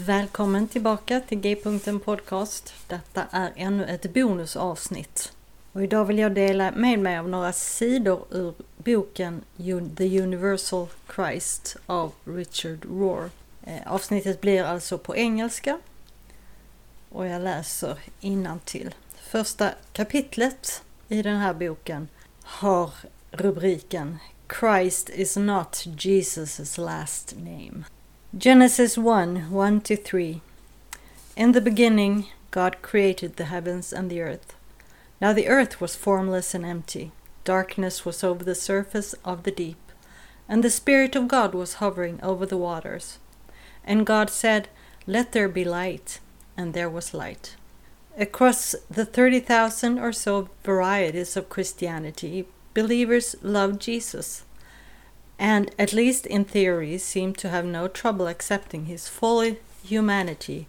Välkommen tillbaka till G-punkten Podcast. Detta är ännu ett bonusavsnitt. Och idag vill jag dela med mig av några sidor ur boken The Universal Christ av Richard Rohr. Eh, avsnittet blir alltså på engelska och jag läser till. Första kapitlet i den här boken har rubriken Christ is not Jesus' last name. Genesis 1 1 to 3. In the beginning, God created the heavens and the earth. Now the earth was formless and empty. Darkness was over the surface of the deep, and the Spirit of God was hovering over the waters. And God said, Let there be light, and there was light. Across the 30,000 or so varieties of Christianity, believers love Jesus and, at least in theory, seem to have no trouble accepting his full humanity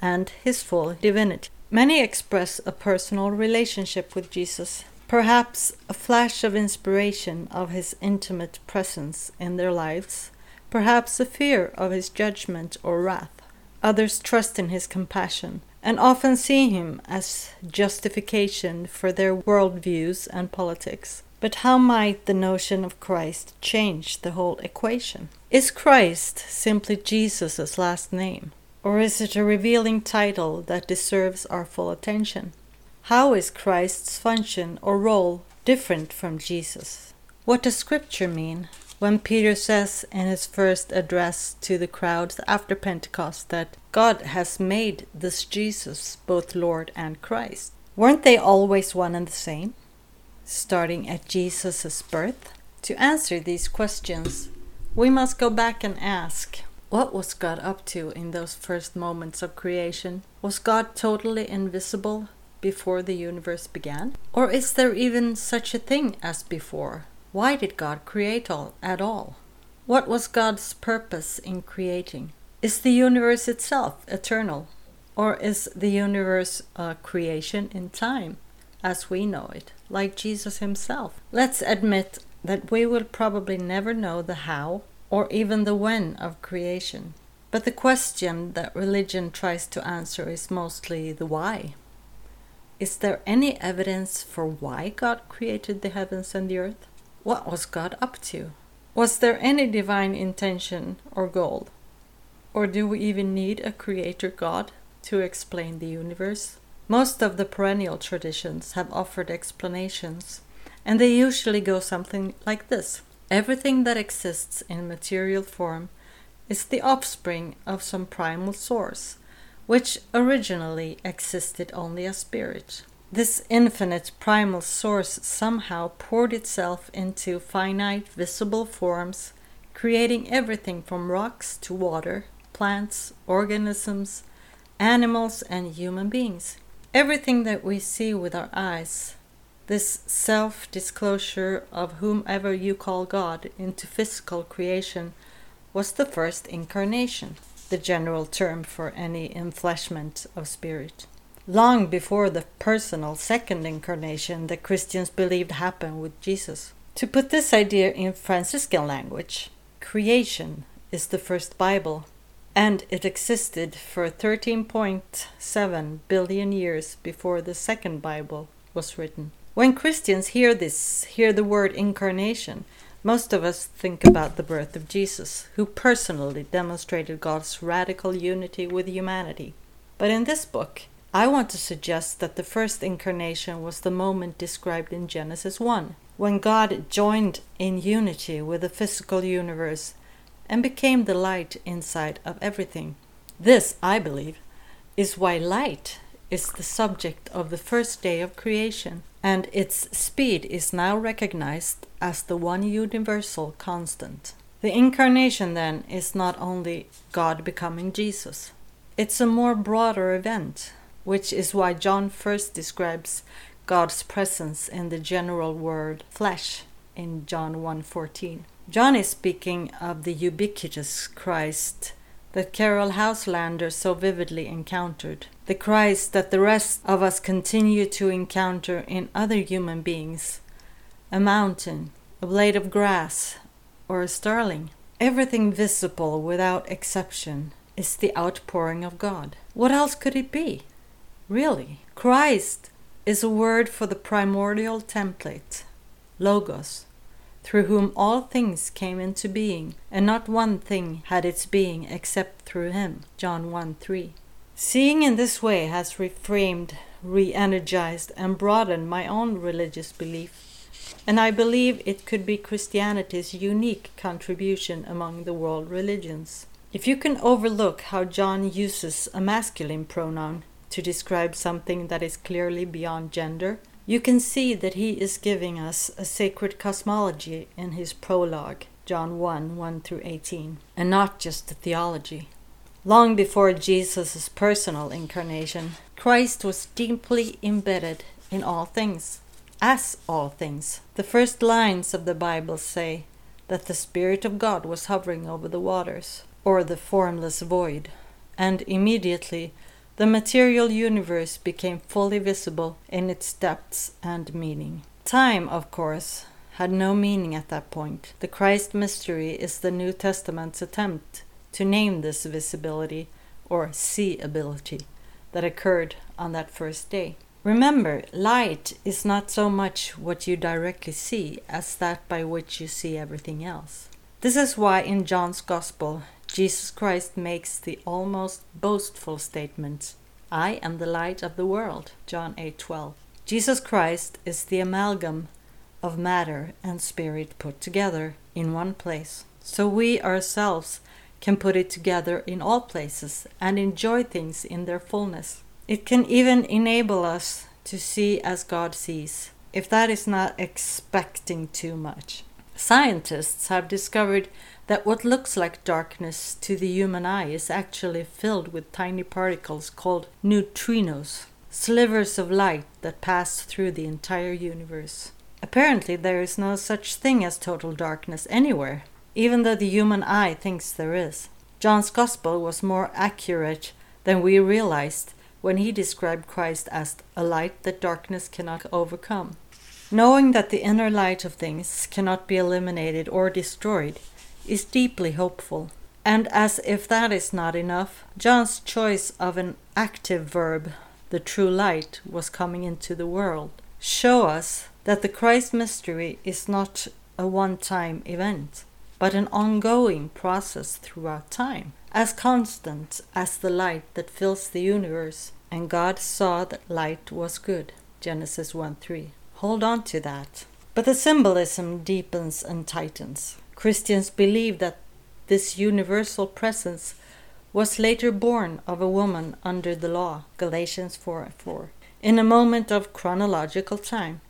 and his full divinity. Many express a personal relationship with Jesus, perhaps a flash of inspiration of his intimate presence in their lives, perhaps a fear of his judgment or wrath. Others trust in his compassion and often see him as justification for their worldviews and politics. But how might the notion of Christ change the whole equation? Is Christ simply Jesus' last name? Or is it a revealing title that deserves our full attention? How is Christ's function or role different from Jesus? What does Scripture mean when Peter says in his first address to the crowds after Pentecost that God has made this Jesus both Lord and Christ? Weren't they always one and the same? Starting at Jesus' birth? To answer these questions, we must go back and ask what was God up to in those first moments of creation? Was God totally invisible before the universe began? Or is there even such a thing as before? Why did God create all at all? What was God's purpose in creating? Is the universe itself eternal? Or is the universe a creation in time? As we know it, like Jesus himself. Let's admit that we will probably never know the how or even the when of creation. But the question that religion tries to answer is mostly the why. Is there any evidence for why God created the heavens and the earth? What was God up to? Was there any divine intention or goal? Or do we even need a creator God to explain the universe? Most of the perennial traditions have offered explanations, and they usually go something like this Everything that exists in material form is the offspring of some primal source, which originally existed only as spirit. This infinite primal source somehow poured itself into finite visible forms, creating everything from rocks to water, plants, organisms, animals, and human beings. Everything that we see with our eyes, this self disclosure of whomever you call God into physical creation, was the first incarnation, the general term for any enfleshment of spirit. Long before the personal second incarnation that Christians believed happened with Jesus. To put this idea in Franciscan language, creation is the first Bible and it existed for 13.7 billion years before the second Bible was written. When Christians hear this, hear the word incarnation, most of us think about the birth of Jesus, who personally demonstrated God's radical unity with humanity. But in this book, I want to suggest that the first incarnation was the moment described in Genesis 1, when God joined in unity with the physical universe and became the light inside of everything. This, I believe, is why light is the subject of the first day of creation, and its speed is now recognized as the one universal constant. The incarnation, then, is not only God becoming Jesus, it's a more broader event, which is why John first describes God's presence in the general word flesh in John 1:14. John is speaking of the ubiquitous Christ that Caryll Houselander so vividly encountered, the Christ that the rest of us continue to encounter in other human beings a mountain, a blade of grass, or a starling. Everything visible without exception is the outpouring of God. What else could it be? Really? Christ is a word for the primordial template, Logos, through whom all things came into being, and not one thing had its being except through him. John 1 3. Seeing in this way has reframed, re energized, and broadened my own religious belief, and I believe it could be Christianity's unique contribution among the world religions. If you can overlook how John uses a masculine pronoun to describe something that is clearly beyond gender, you can see that he is giving us a sacred cosmology in his prologue, John 1 1 through 18, and not just a theology. Long before Jesus' personal incarnation, Christ was deeply embedded in all things, as all things. The first lines of the Bible say that the Spirit of God was hovering over the waters, or the formless void, and immediately the material universe became fully visible in its depths and meaning. Time, of course, had no meaning at that point. The Christ mystery is the New Testament's attempt to name this visibility or seeability that occurred on that first day. Remember, light is not so much what you directly see as that by which you see everything else. This is why in John's Gospel Jesus Christ makes the almost boastful statement, I am the light of the world, John 8:12. Jesus Christ is the amalgam of matter and spirit put together in one place. So we ourselves can put it together in all places and enjoy things in their fullness. It can even enable us to see as God sees, if that is not expecting too much. Scientists have discovered that what looks like darkness to the human eye is actually filled with tiny particles called neutrinos, slivers of light that pass through the entire universe. Apparently, there is no such thing as total darkness anywhere, even though the human eye thinks there is. John's Gospel was more accurate than we realized when he described Christ as a light that darkness cannot overcome. Knowing that the inner light of things cannot be eliminated or destroyed, is deeply hopeful. And as if that is not enough, John's choice of an active verb, the true light, was coming into the world, show us that the Christ mystery is not a one-time event, but an ongoing process throughout time, as constant as the light that fills the universe. And God saw that light was good. Genesis 1 3. Hold on to that. But the symbolism deepens and tightens. Christians believe that this universal presence was later born of a woman under the law, Galatians 4 4, in a moment of chronological time.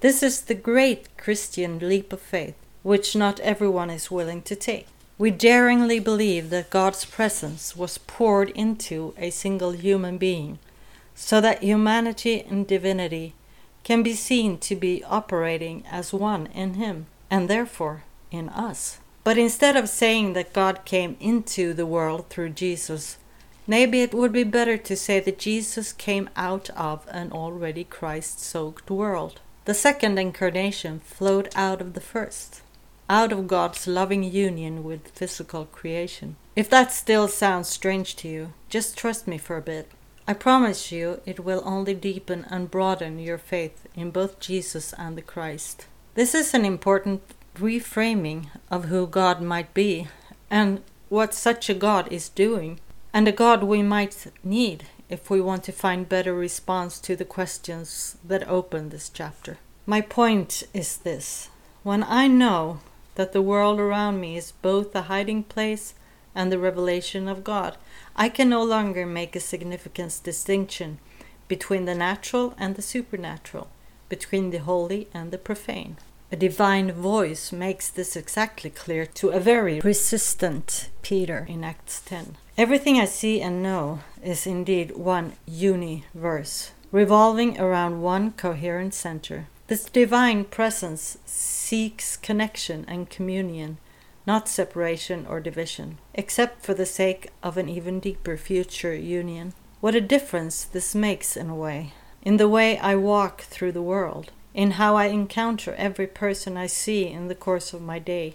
This is the great Christian leap of faith, which not everyone is willing to take. We daringly believe that God's presence was poured into a single human being, so that humanity and divinity can be seen to be operating as one in Him, and therefore in us. But instead of saying that God came into the world through Jesus, maybe it would be better to say that Jesus came out of an already Christ soaked world. The second incarnation flowed out of the first, out of God's loving union with physical creation. If that still sounds strange to you, just trust me for a bit. I promise you it will only deepen and broaden your faith in both Jesus and the Christ. This is an important reframing of who God might be and what such a God is doing, and a God we might need if we want to find better response to the questions that open this chapter. My point is this when I know that the world around me is both a hiding place and the revelation of God, I can no longer make a significant distinction between the natural and the supernatural, between the holy and the profane. A divine voice makes this exactly clear to a very resistant Peter in Acts 10. Everything I see and know is indeed one universe, revolving around one coherent center. This divine presence seeks connection and communion, not separation or division, except for the sake of an even deeper future union. What a difference this makes in a way, in the way I walk through the world in how I encounter every person I see in the course of my day.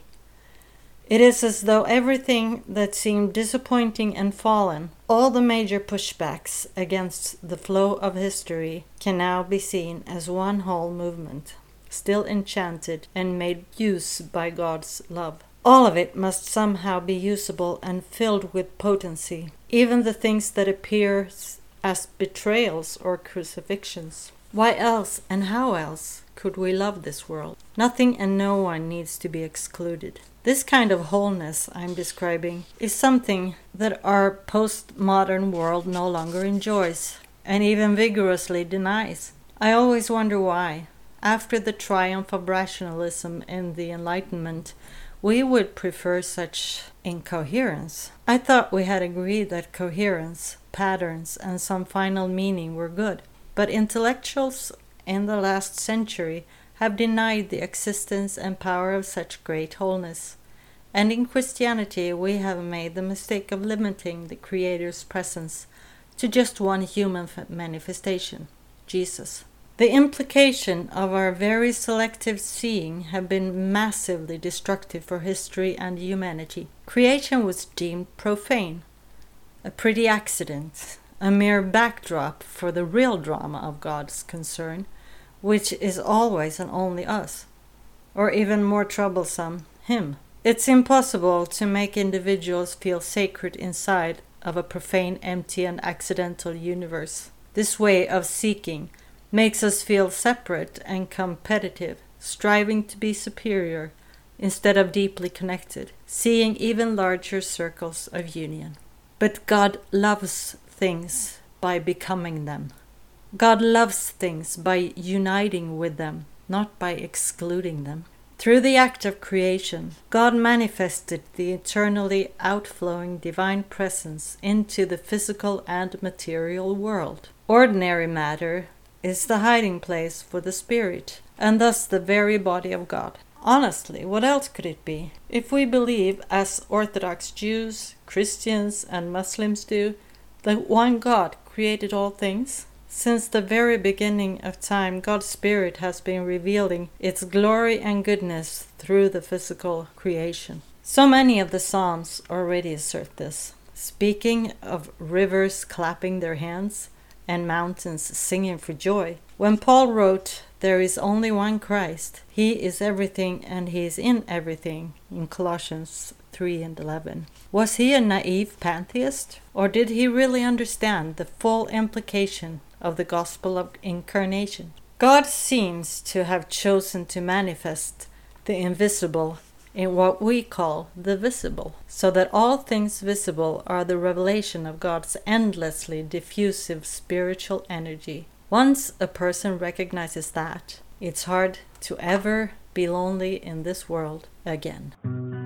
It is as though everything that seemed disappointing and fallen, all the major pushbacks against the flow of history, can now be seen as one whole movement, still enchanted and made use by God's love. All of it must somehow be usable and filled with potency, even the things that appear as betrayals or crucifixions. Why else and how else could we love this world? Nothing and no one needs to be excluded. This kind of wholeness I'm describing is something that our postmodern world no longer enjoys and even vigorously denies. I always wonder why. After the triumph of rationalism and the Enlightenment, we would prefer such incoherence. I thought we had agreed that coherence, patterns, and some final meaning were good. But intellectuals in the last century have denied the existence and power of such great wholeness. And in Christianity, we have made the mistake of limiting the Creator's presence to just one human manifestation Jesus. The implication of our very selective seeing have been massively destructive for history and humanity. Creation was deemed profane, a pretty accident, a mere backdrop for the real drama of God's concern, which is always and only us, or even more troublesome, Him. It's impossible to make individuals feel sacred inside of a profane, empty, and accidental universe. This way of seeking makes us feel separate and competitive, striving to be superior instead of deeply connected, seeing even larger circles of union. But God loves things by becoming them. God loves things by uniting with them, not by excluding them. Through the act of creation, God manifested the eternally outflowing divine presence into the physical and material world. Ordinary matter is the hiding place for the Spirit, and thus the very body of God. Honestly, what else could it be? If we believe, as Orthodox Jews, Christians, and Muslims do, that one God created all things, since the very beginning of time, God's Spirit has been revealing its glory and goodness through the physical creation. So many of the Psalms already assert this. Speaking of rivers clapping their hands and mountains singing for joy, when Paul wrote, There is only one Christ, He is everything and He is in everything, in Colossians 3 and 11. Was he a naive pantheist, or did he really understand the full implication of the gospel of incarnation. God seems to have chosen to manifest the invisible in what we call the visible, so that all things visible are the revelation of God's endlessly diffusive spiritual energy. Once a person recognizes that, it's hard to ever be lonely in this world again.